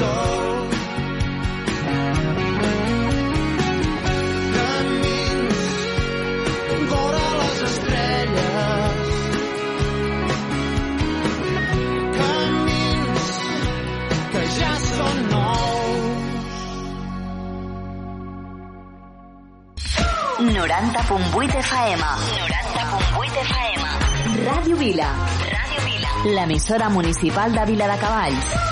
sol. Camins vora les estrelles. Camins que ja són nous. 90.8 FM. 90.8 FM. Ràdio Vila. Ràdio Vila. L'emissora municipal de Vila de Cavalls.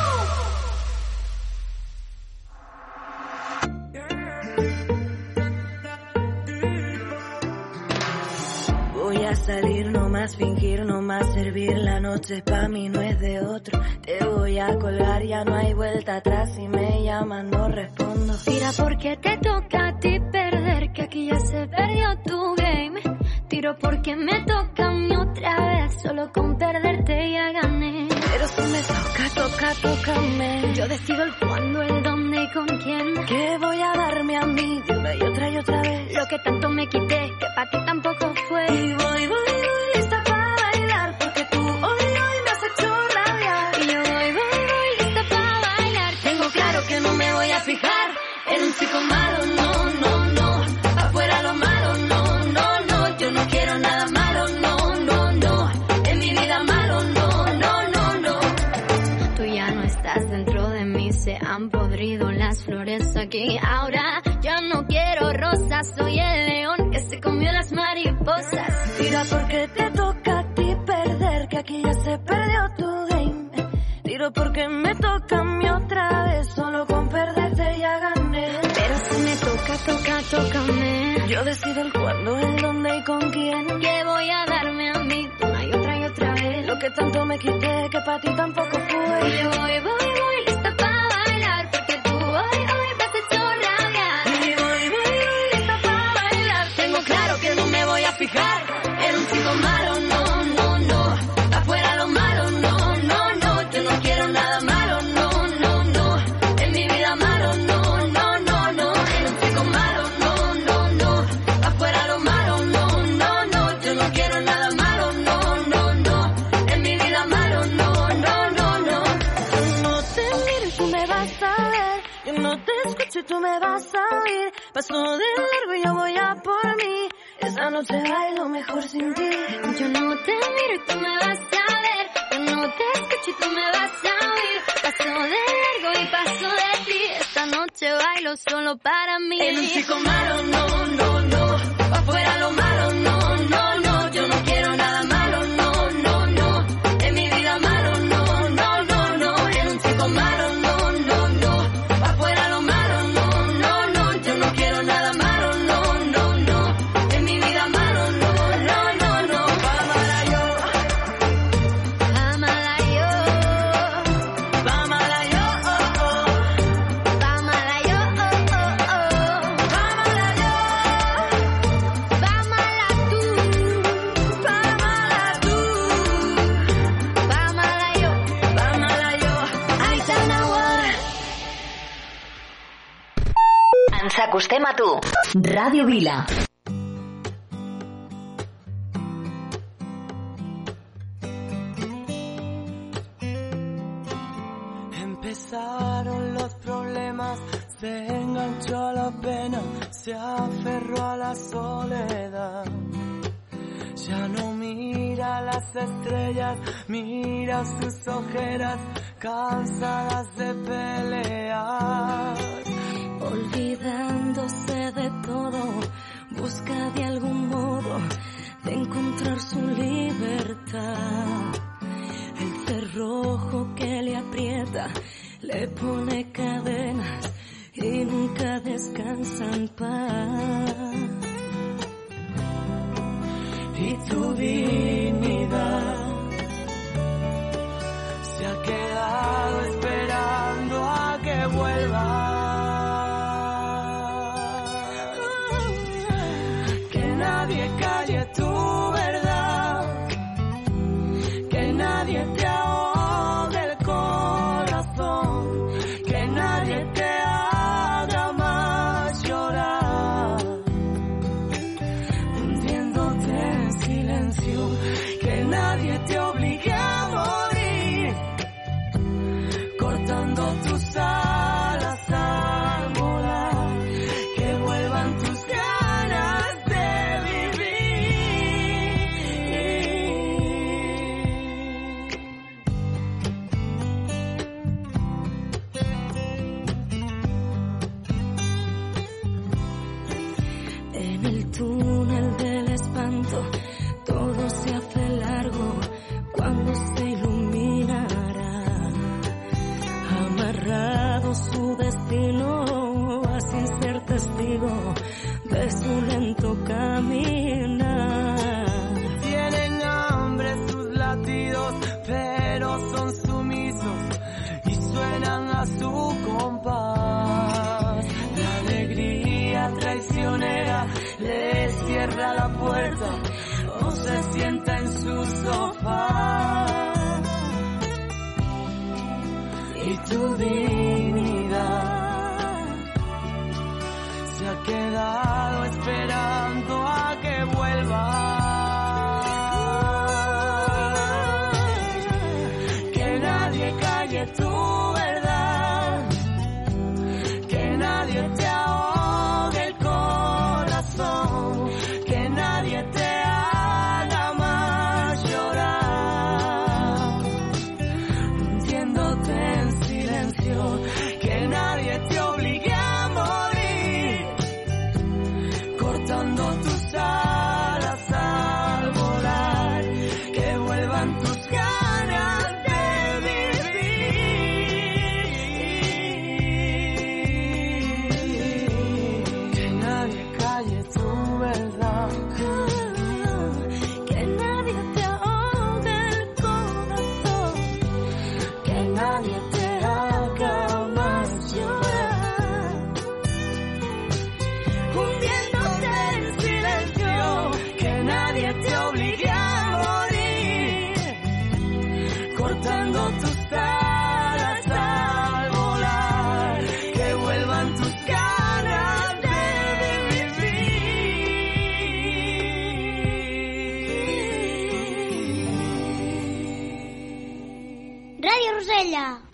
Servir. La noche pa' mí no es de otro. Te voy a colgar, ya no hay vuelta atrás. Si me llaman, no respondo. Tira porque te toca a ti perder, que aquí ya se perdió tu game. Tiro porque me toca a mí otra vez, solo con perderte ya gané. Pero si me toca, toca, tócame. Yo decido el cuándo, el dónde y con quién. ¿Qué voy a darme a mí de una y otra y otra vez? Lo que tanto me quité, que para ti tampoco fue. Y voy, voy, chico malo, no, no, no. Afuera lo malo, no, no, no. Yo no quiero nada malo, no, no, no. En mi vida malo, no, no, no, no. Tú ya no estás dentro de mí, se han podrido las flores aquí. Ahora ya no quiero rosas, soy el león que se comió las mariposas. Tira porque te toca a ti perder, que aquí ya se perdió tu game. Tiro porque me toca a mí otra vez, toca, tócame. Yo decido el cuándo, el dónde y con quién. Que voy a darme a mí una y otra y otra vez. Lo que tanto me quité, que para ti tampoco fue. Y yo voy, voy, voy, lista Esa noche bailo mejor sin ti. Yo no te miro y tú me vas a ver. Yo no te escucho y tú me vas a oír. Paso de largo y paso de ti. Esta noche bailo solo para mí. En un chico malo, no, no, A tu. Ràdio Vila. Empezaron los problemas, se enganchó a la pena, se aferró a la soledad. Ya no mira las estrellas, mira sus ojeras, cansadas de pelear. Olvidándose de todo, busca de algún modo de encontrar su libertad. El cerrojo que le aprieta, le pone cadenas y nunca descansa en paz. y tu dignidad santo camino.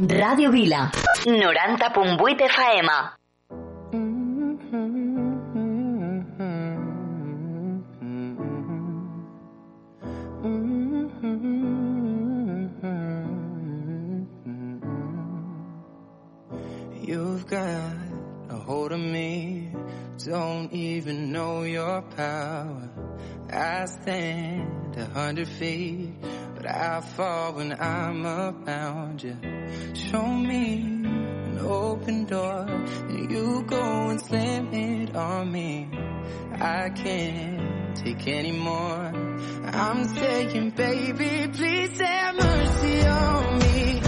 Radio Vila, 90.8 FM. You've got a hold of me, don't even know your power. I stand a hundred feet but I fall when I'm around you. Show me an open door, and you go and slam it on me. I can't take anymore. I'm saying, baby, please have mercy on me.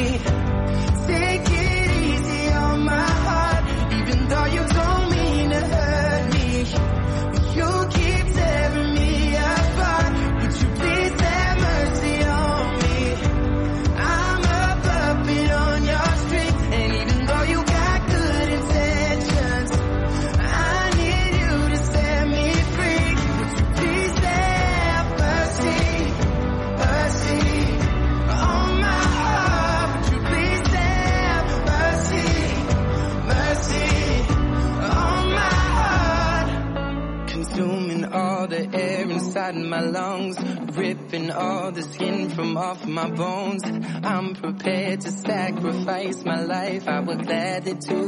glad that two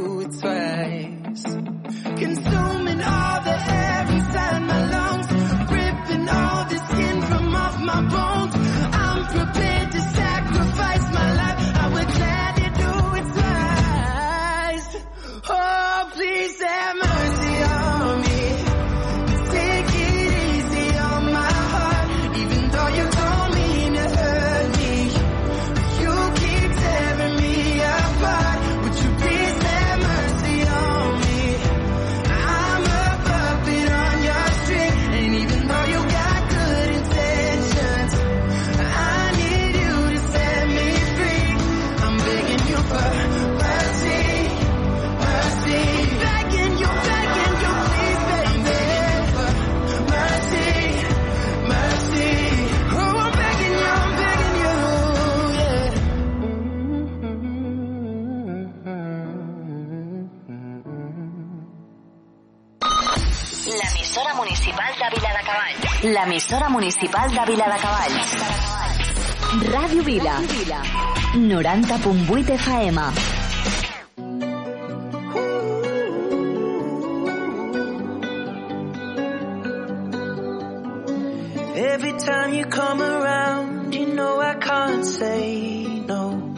la emisora municipal de Vila de Cavalls. Ràdio Vila. 90.8 Faema. Every time you come around, you know I can't say no.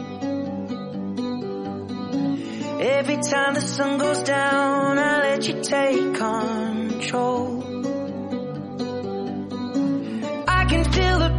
Every time the sun goes down, I let you take control. can feel the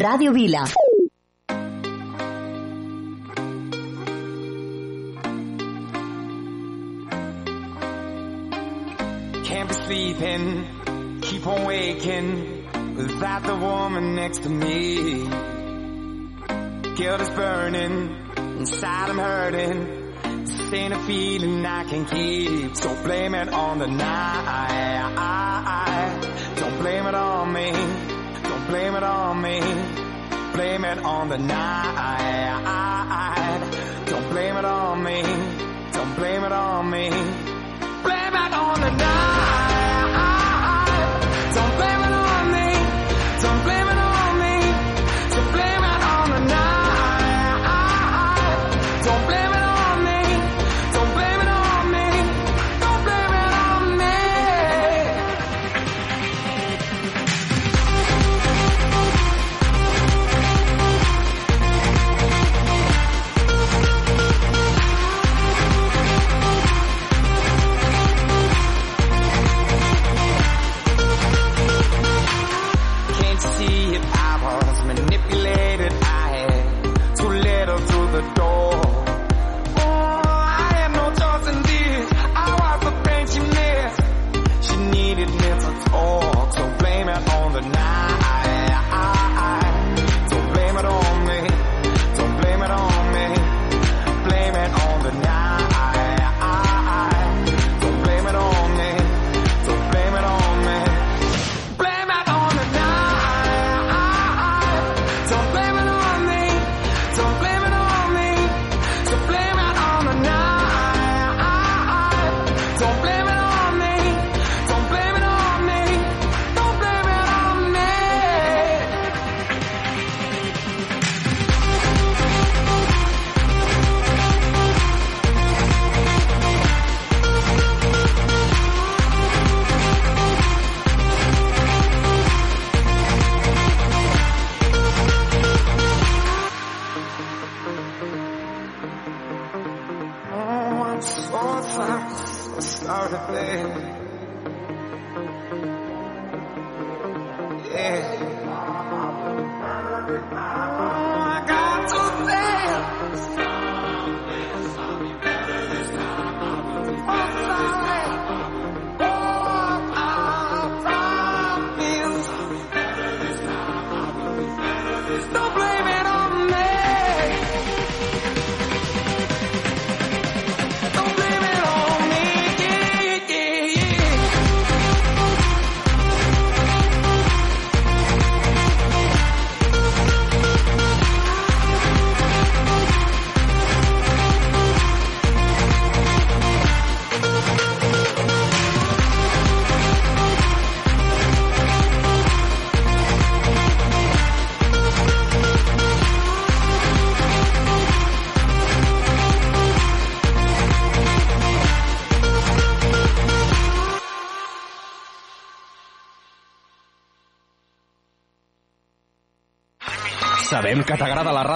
Radio Vila. Can't be sleeping, keep on waking without the woman next to me. Guilt is burning, inside I'm hurting. This ain't a feeling I can keep, so blame it on the night. Don't blame it on me, don't blame it on me blame it on the night. Don't blame it on me. Don't blame it on me.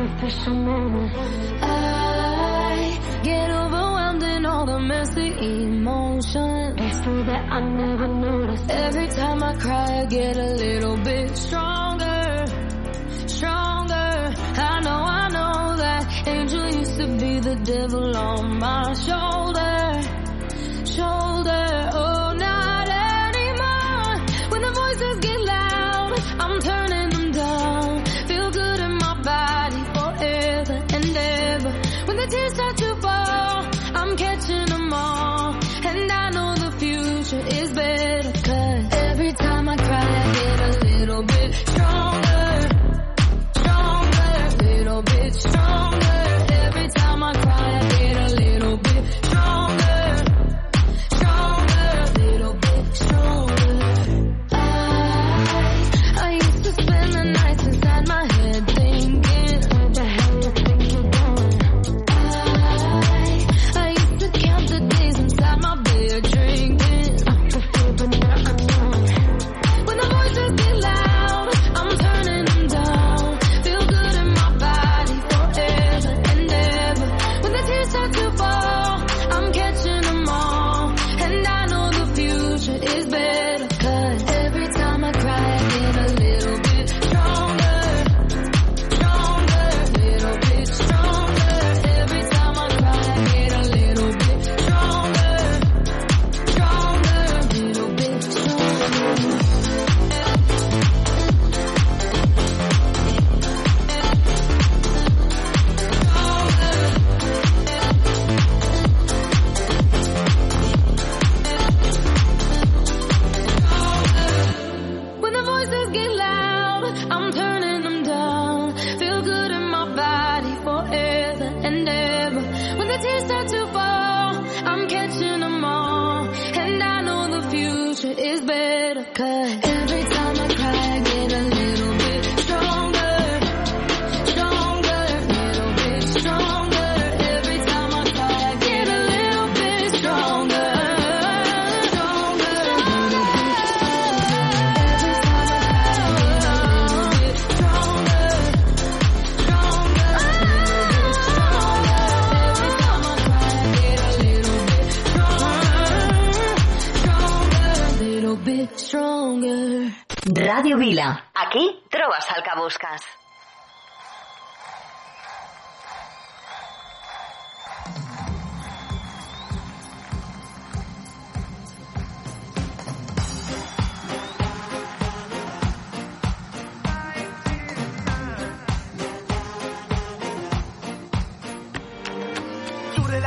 Superficial moment. I get overwhelmed in all the messy emotions. It's true that I never noticed. Every time I cry, I get a little bit stronger, stronger. I know, I know that angel used to be the devil on my shoulder,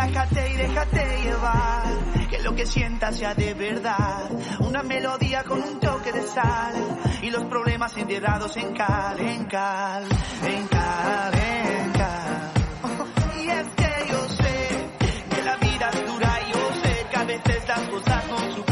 relájate y déjate llevar, que lo que sientas sea de verdad. Una melodía con un toque de sal y los problemas enterrados en cal, en cal, en cal, en cal. Y es que yo sé que la vida es dura yo sé que a veces las cosas no superan,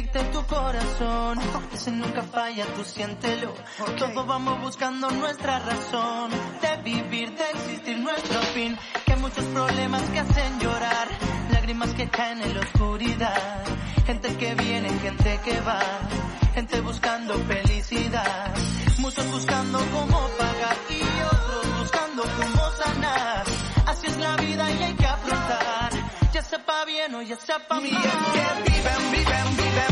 Que dicte tu corazón, ese nunca falla, tú siéntelo. Todos vamos buscando nuestra razón de vivir, de existir nuestro fin. Que hay muchos problemas que hacen llorar, lágrimas que caen en la oscuridad. Gente que viene, gente que va, gente buscando felicidad. Muchos buscando cómo pagar y otros buscando cómo sanar. Así es la vida y hay que afrontar, ya sepa bien o ya sepa mal. Viven, viven, viven,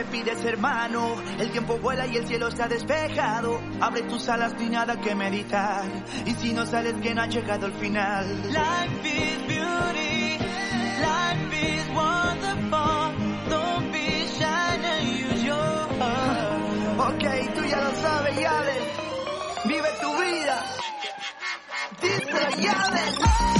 ¿qué pides, hermano? El tiempo vuela y el cielo está despejado. Abre tus alas, ni nada que meditar. Y si no sales, que no ha llegado el final. Life is beauty, life is wonderful. Don't be shy and use your heart. Ok, tú ya lo sabes, Yale. Vive tu vida. Yale.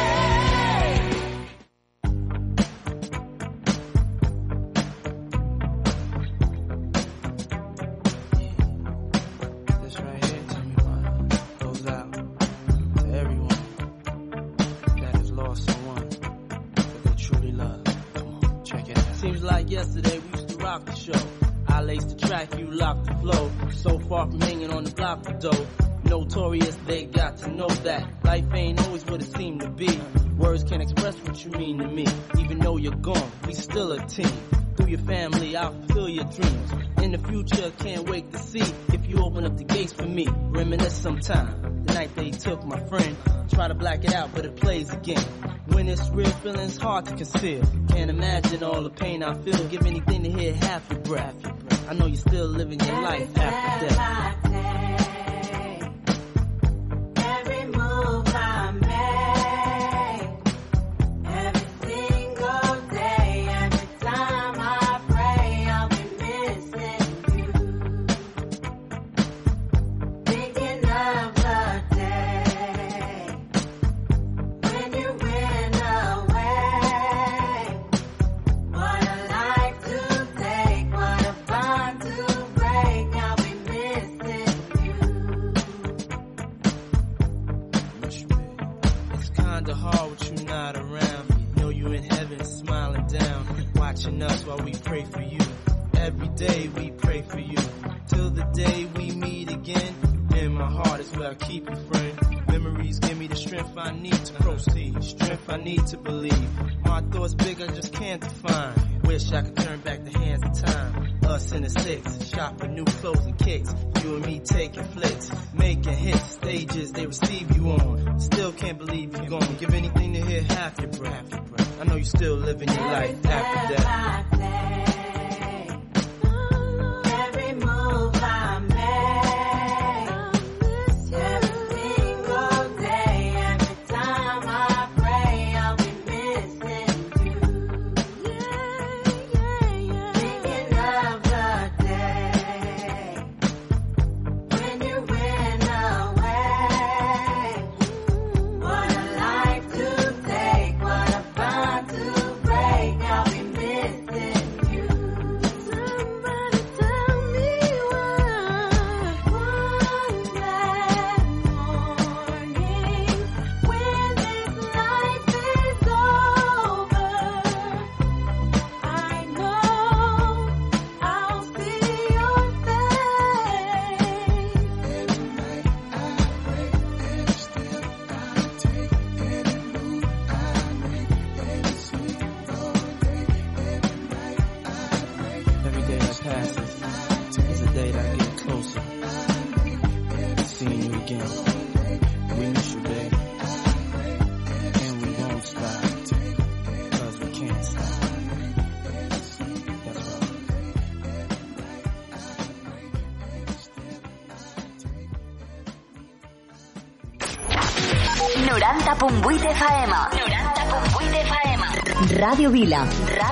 I laced the track, you locked the flow. So far from hanging on the block for dough. Notorious, they got to know that life ain't always what it seemed to be. Words can't express what you mean to me. Even though you're gone, we still a team. Through your family, I'll fulfill your dreams. In the future, I can't wait to see if you open up the gates for me. Reminisce sometime. The night they took my friend. Try to black it out, but it plays again. When it's real, feelings hard to conceal. Can't imagine all the pain I feel. Give anything to hear half your breath. I know you're still living your life after death. Watching us while we pray for you. Every day we pray for you. Till the day we meet again. In my heart is where I keep you, friend. Memories give me the strength I need to proceed. Strength I need to believe. My thoughts big, I just can't define. Wish I could turn back the hands of time. Us in the six, shopping new clothes and kicks. You and me taking flicks, making hits, stages they receive you on. Still can't believe you're gone. Give anything to hear half your breath. I know you still living your life after death.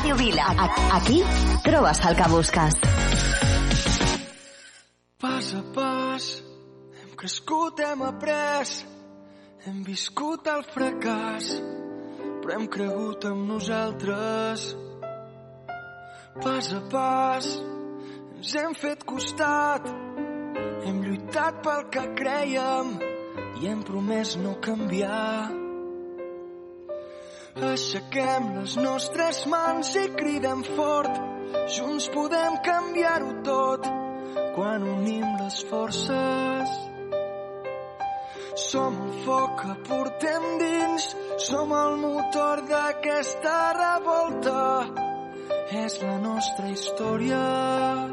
Ràdio Vila. Aquí trobes el que busques. Pas a pas, hem crescut, hem après, hem viscut el fracàs, però hem cregut en nosaltres. Pas a pas, ens hem fet costat, hem lluitat pel que creiem i hem promès no canviar. Aixequem les nostres mans i cridem fort, junts podem canviar-ho tot quan unim les forces. Som el foc que portem dins, som el motor d'aquesta revolta. És la nostra història.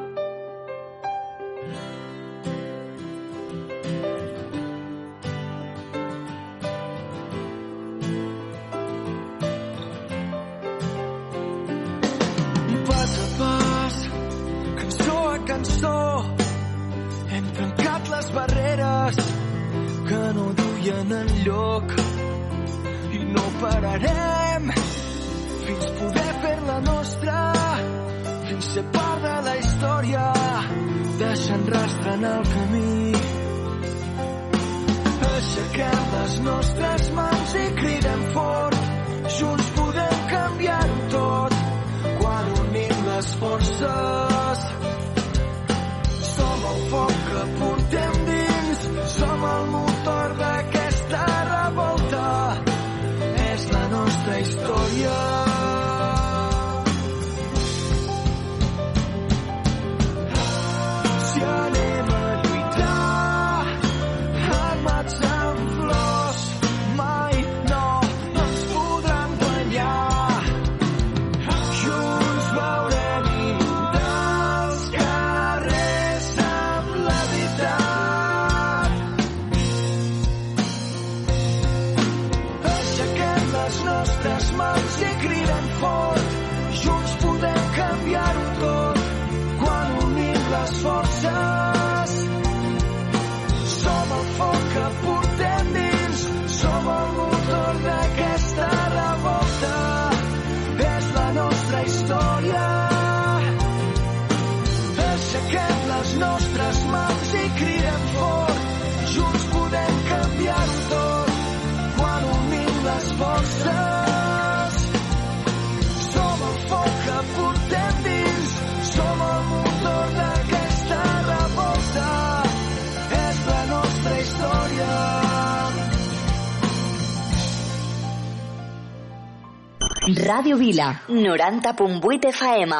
Ràdio Vila. 90.8 FM.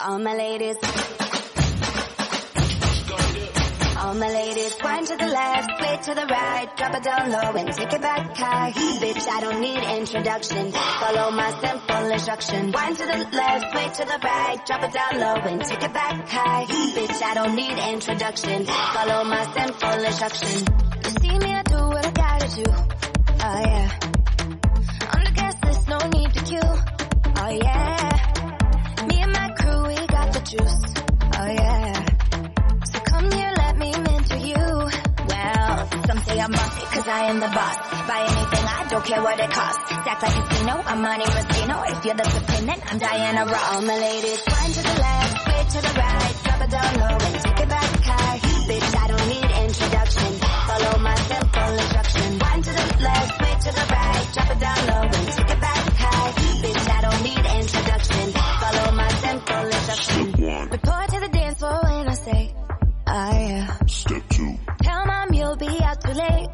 All my ladies. All my ladies, wind to the left, sway to the right, drop it down low and take it back high. Bitch, I don't need introduction. Follow my simple instruction. Wind to the left, sway to the right, drop it down low and take it back high. Bitch, I don't need introduction. Follow my simple instruction. You see me, I do what I gotta do. Oh yeah. Oh yeah. Me and my crew, we got the juice. Oh yeah. So come here, let me mentor you. Well, some say I'm I am the boss. Buy anything, I don't care what it costs. Stack like casino. If you're the I'm Diana Ross. My ladies, wind to the left, to the right, drop it down low and take it back high. Bitch, I don't need introduction. Follow my simple instruction. Wind to the left, sway to the right, drop it down low and take it simple instruction. Report to the dance floor when I say, oh yeah. Step two. Tell mom you'll be out too late.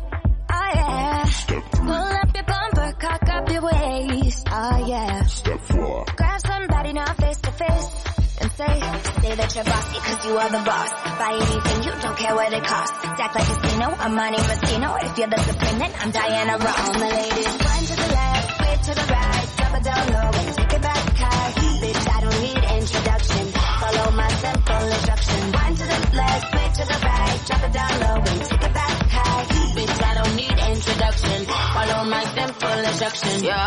Oh yeah. Step three. Pull up your bumper, cock up your waist. Oh yeah. Step four. Grab somebody now face to face. And say, say that you're bossy cause you are the boss. Buy anything, you don't care what it costs. Stack like a casino, I'm money Moschino. If you're the supreme, then I'm Diana Ross. All my ladies, wind to the left, sway to the right, it down low and take it back high. Bitch, I don't need introduction. Follow my simple instruction. Wind to the left, sway to the right, drop it down low and take it back high. Bitch, I don't need introduction. Follow my simple instruction. Yo,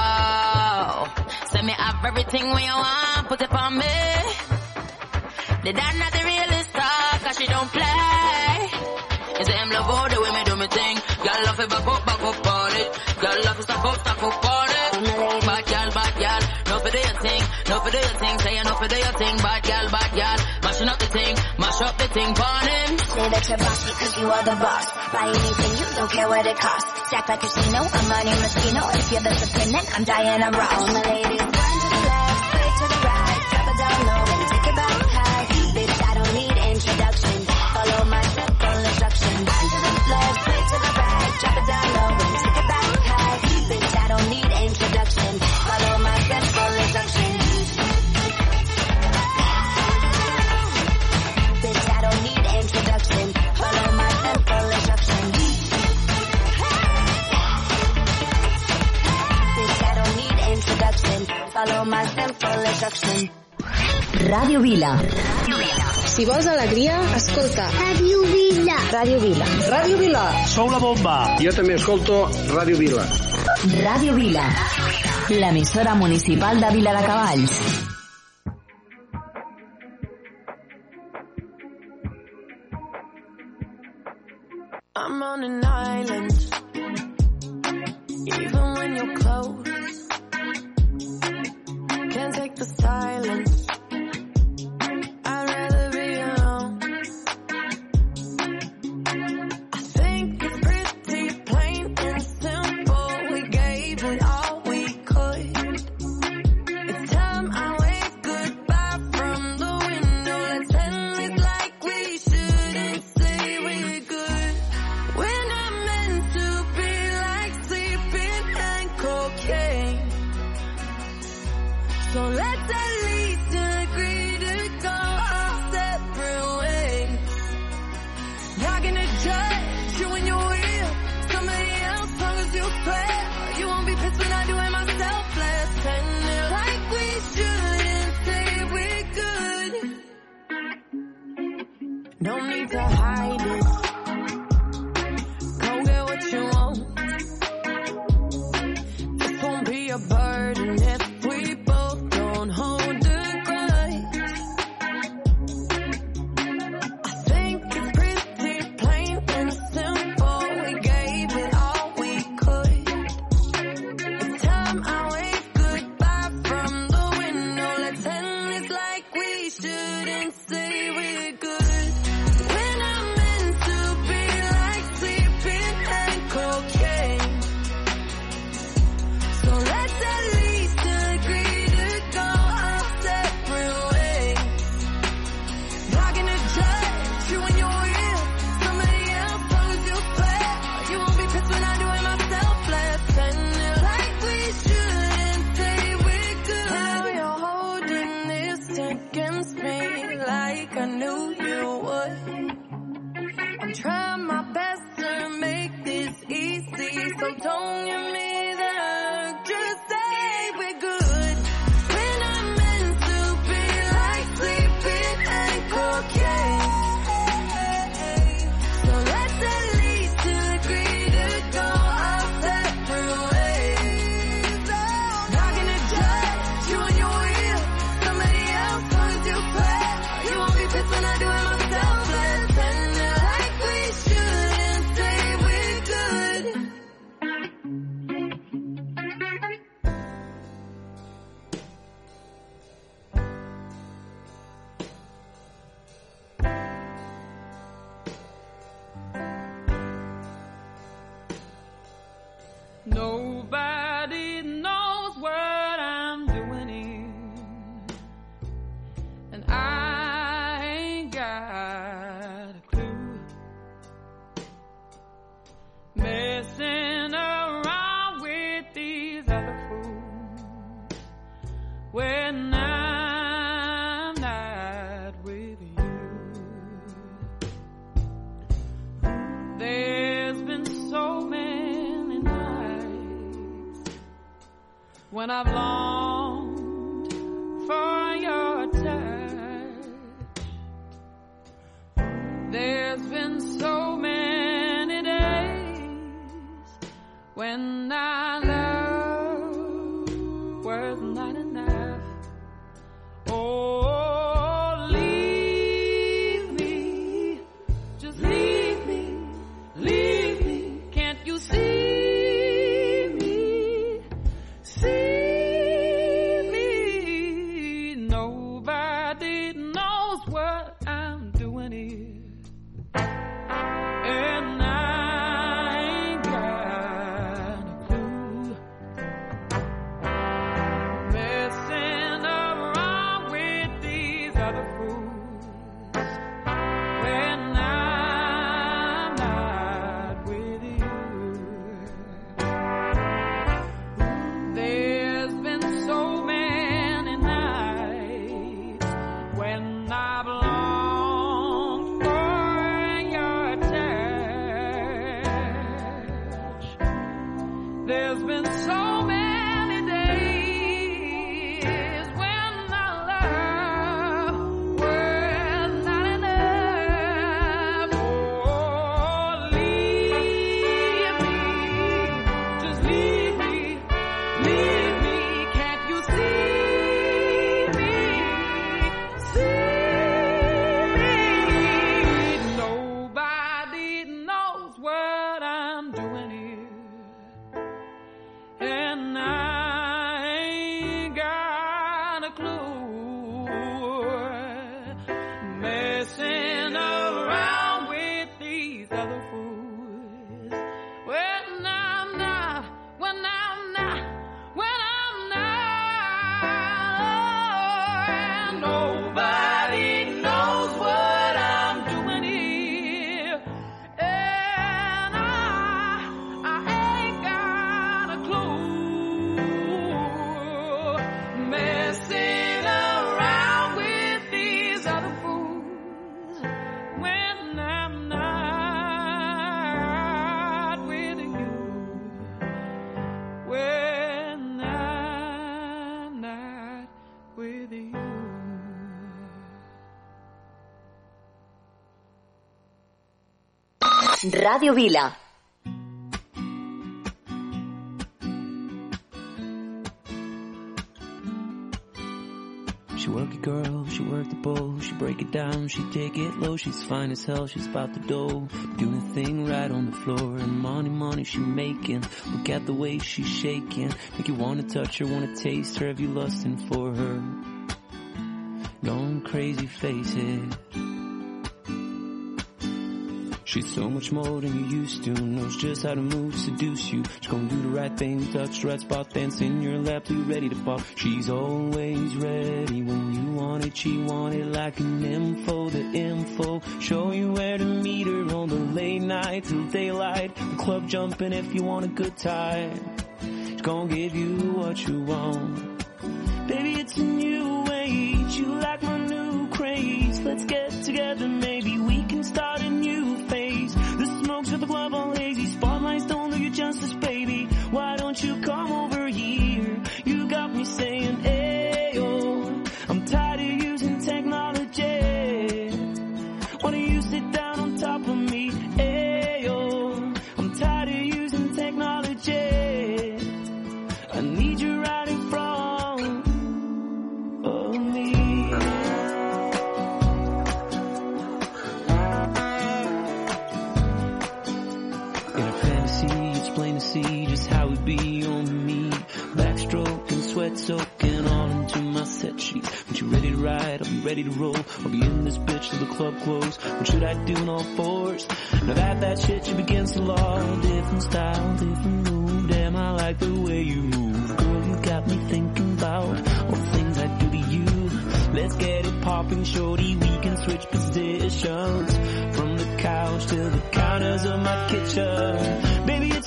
send me have everything when you want, put it on me. The dad not the realest star, cause she don't for do your thing, say enough for do your thing. Bad girl, bad girl. mashing up the thing, mash up the thing, pawn. Say that you're boss because you are the boss. Buy anything, you don't care what it costs. Stack like a casino, I'm money Moschino. If you're the supreme, I'm dying, I'm raw. All my ladies, grind to the left, straight to the right. Drop it down low and take it back high. Bitch, I don't need introduction. Follow my step, instructions. Grind to the left. palomas temple accent. Radio Vila. Radio Vila. Si vols alegria, escolta. Radio Vila. Radio Vila. Radio Vila. Sou la bomba. Jo també escolto Radio Vila. Radio Vila. L'emissora municipal de Vila de Cavalls. I'm on an island Even when you're close Can't take the side. knows what Radio Vila. She work it, girl, she work the bowl, she break it down, she take it low, she's fine as hell, she's about the dough, doing a thing right on the floor, and money, money she making, look at the way she's shaking, make you wanna touch her, wanna taste her, have you lusting for her, going crazy, face it. She's so much more than you used to. Knows just how to move, seduce you. She's gonna do the right thing, touch the right spot, dance in your lap you're ready to pop. She's always ready when you want it. She want it like an info, the info. Show you where to meet her on the late night till daylight. The club jumping if you want a good time. She's gonna give you what you want. Baby, it's a new age. You like my new craze. Let's get together, maybe ready to roll. I'll be in this bitch till the club close. What should I do on all fours? Now that that shit you begins to law. Different style, different move. Damn, I like the way you move. Girl, you got me thinking about all the things I do to you. Let's get it popping, shorty. We can switch positions from the couch to the counters of my kitchen. Baby, it's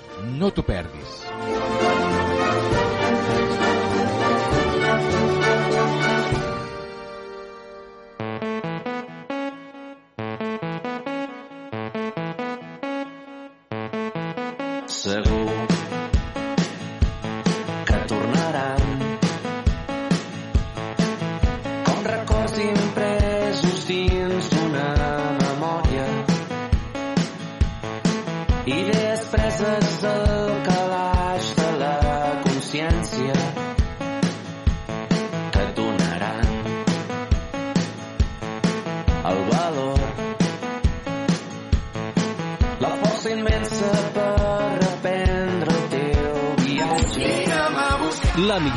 No t'ho perdis.